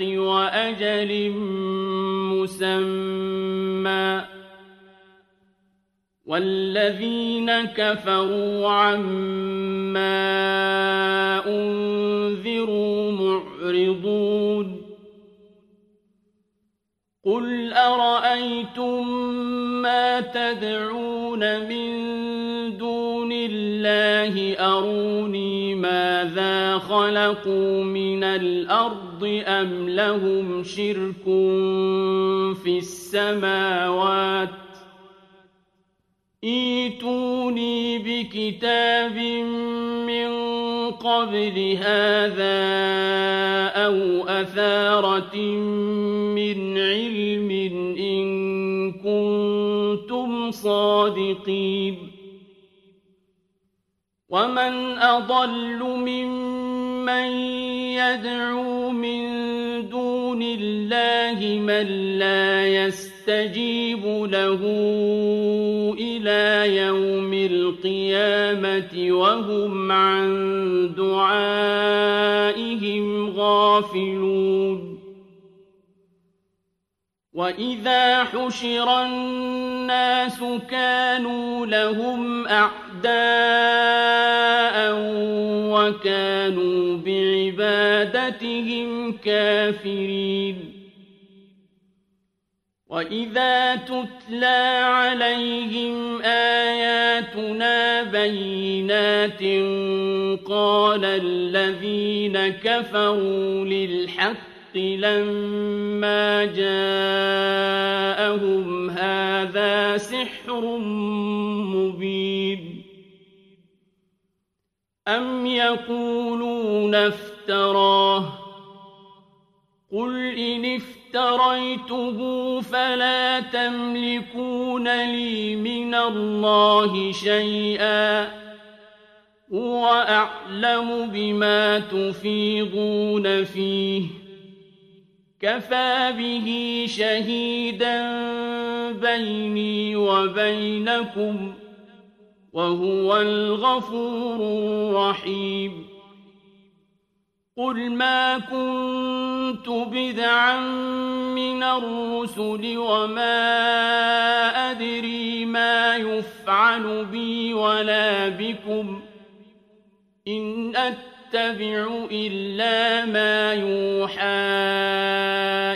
وأجل مسمى. والذين كفروا عما أنذروا معرضون. قل أرأيتم ما تدعون من دون الله؟ أروني ماذا خلقوا من الأرض أم لهم شرك في السماوات ايتوني بكتاب من قبل هذا أو أثارة من علم إن كنتم صادقين ومن أضل ممن يدعو من دون الله من لا يستجيب له إلى يوم القيامة وهم عن دعائهم غافلون وإذا حشر الناس كانوا لهم أعداء وكانوا بعبادتهم كافرين. وإذا تتلى عليهم آياتنا بينات قال الذين كفروا للحق لما جاءهم هذا سحر مبين. أم يقولون افتراه قل إن افتريته فلا تملكون لي من الله شيئا هو أعلم بما تفيضون فيه كفى به شهيدا بيني وبينكم وهو الغفور الرحيم. قل ما كنت بدعا من الرسل وما أدري ما يفعل بي ولا بكم. إن أتبع إلا ما يوحى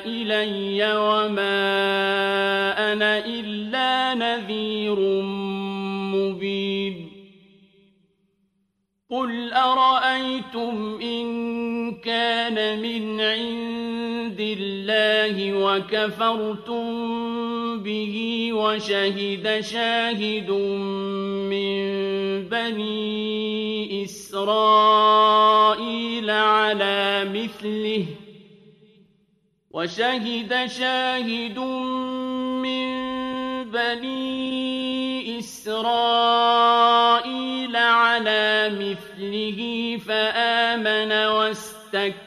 إلي وما وكفرتم به وشهد شاهد من بني إسرائيل على مثله وشهد شاهد من بني إسرائيل على مثله فآمن واستكبرتم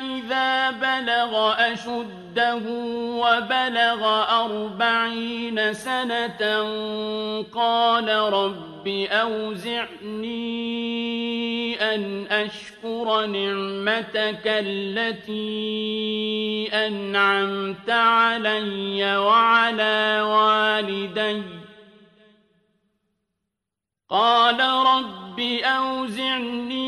إذا بلغ أشده وبلغ أربعين سنة قال رب أوزعني أن أشكر نعمتك التي أنعمت علي وعلى والدي قال رب أوزعني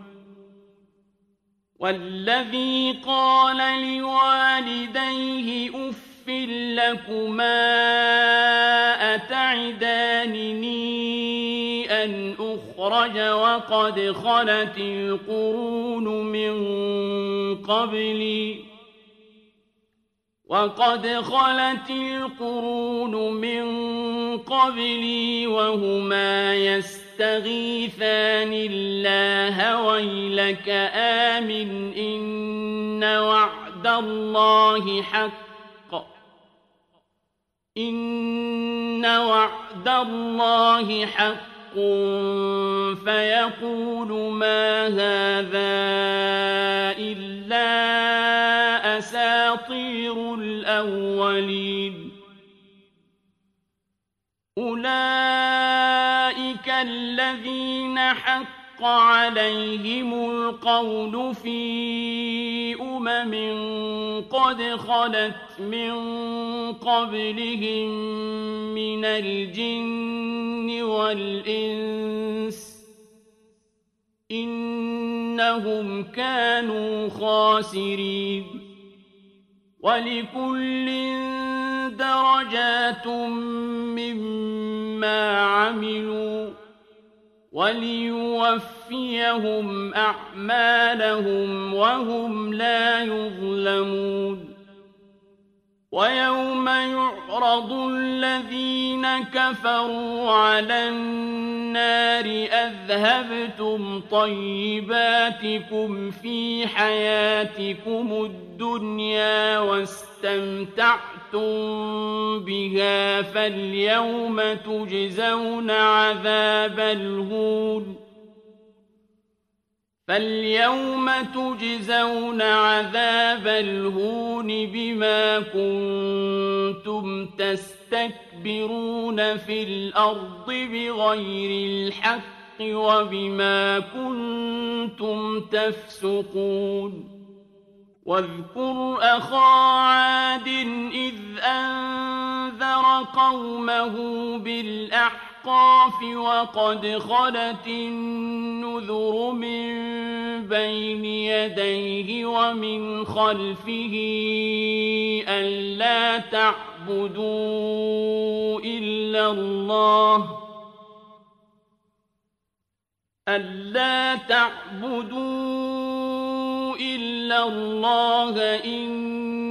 والذي قال لوالديه أف لكما أتعدانني أن أخرج وقد خلت القرون من قبلي وقد خلت القرون من قبلي وهما يستطيعون يستغيثان الله ويلك آمن إن وعد الله حق. إن وعد الله حق. فيقول ما هذا إلا أساطير الأولين. أولئك الذين حق عليهم القول في أمم قد خلت من قبلهم من الجن والإنس إنهم كانوا خاسرين ولكل درجات مما عملوا وليوفيهم أعمالهم وهم لا يظلمون ويوم يعرض الذين كفروا على النار أذهبتم طيباتكم في حياتكم الدنيا واستمتعتم بها فاليوم تجزون عذاب الهون فاليوم تجزون عذاب الهون بما كنتم تستكبرون في الأرض بغير الحق وبما كنتم تفسقون واذكر أخا عاد إذ أنذر قومه بالأحقاف وقد خلت النذر من بين يديه ومن خلفه ألا تعبدوا إلا الله ألا تعبدوا إلا الله إني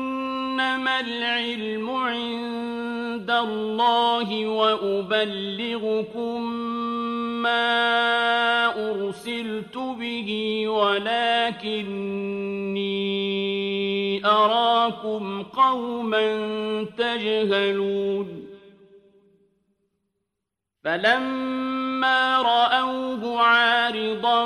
إنما العلم عند الله وأبلغكم ما أرسلت به ولكني أراكم قوما تجهلون. فلما رأوه عارضا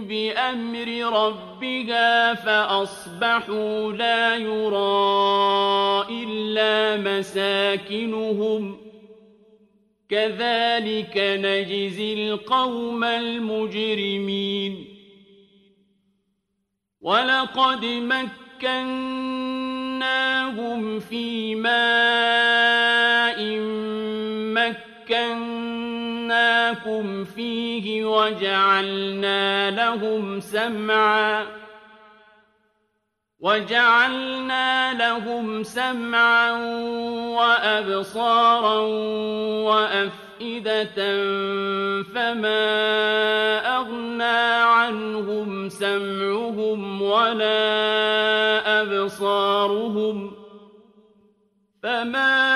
بأمر ربها فأصبحوا لا يرى إلا مساكنهم ۖ. كذلك نجزي القوم المجرمين. ولقد مكناهم في ماء مكناكم فيه وجعلنا لهم سمعاً وجعلنا لهم سمعا وأبصارا وأفئدة فما أغنى عنهم سمعهم ولا أبصارهم فما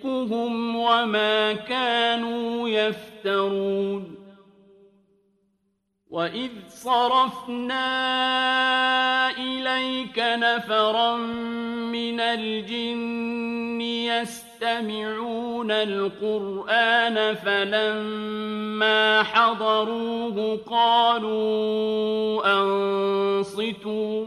إفكهم وما كانوا يفترون. وإذ صرفنا إليك نفرا من الجن يستمعون القرآن فلما حضروه قالوا أنصتوا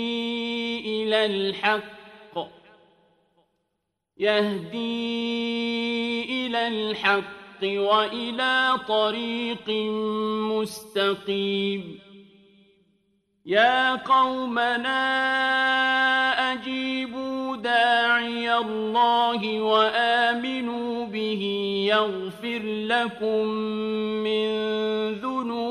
إلى الحق. يهدي إلى الحق وإلى طريق مستقيم. يا قومنا أجيبوا داعي الله وآمنوا به يغفر لكم من ذنوبكم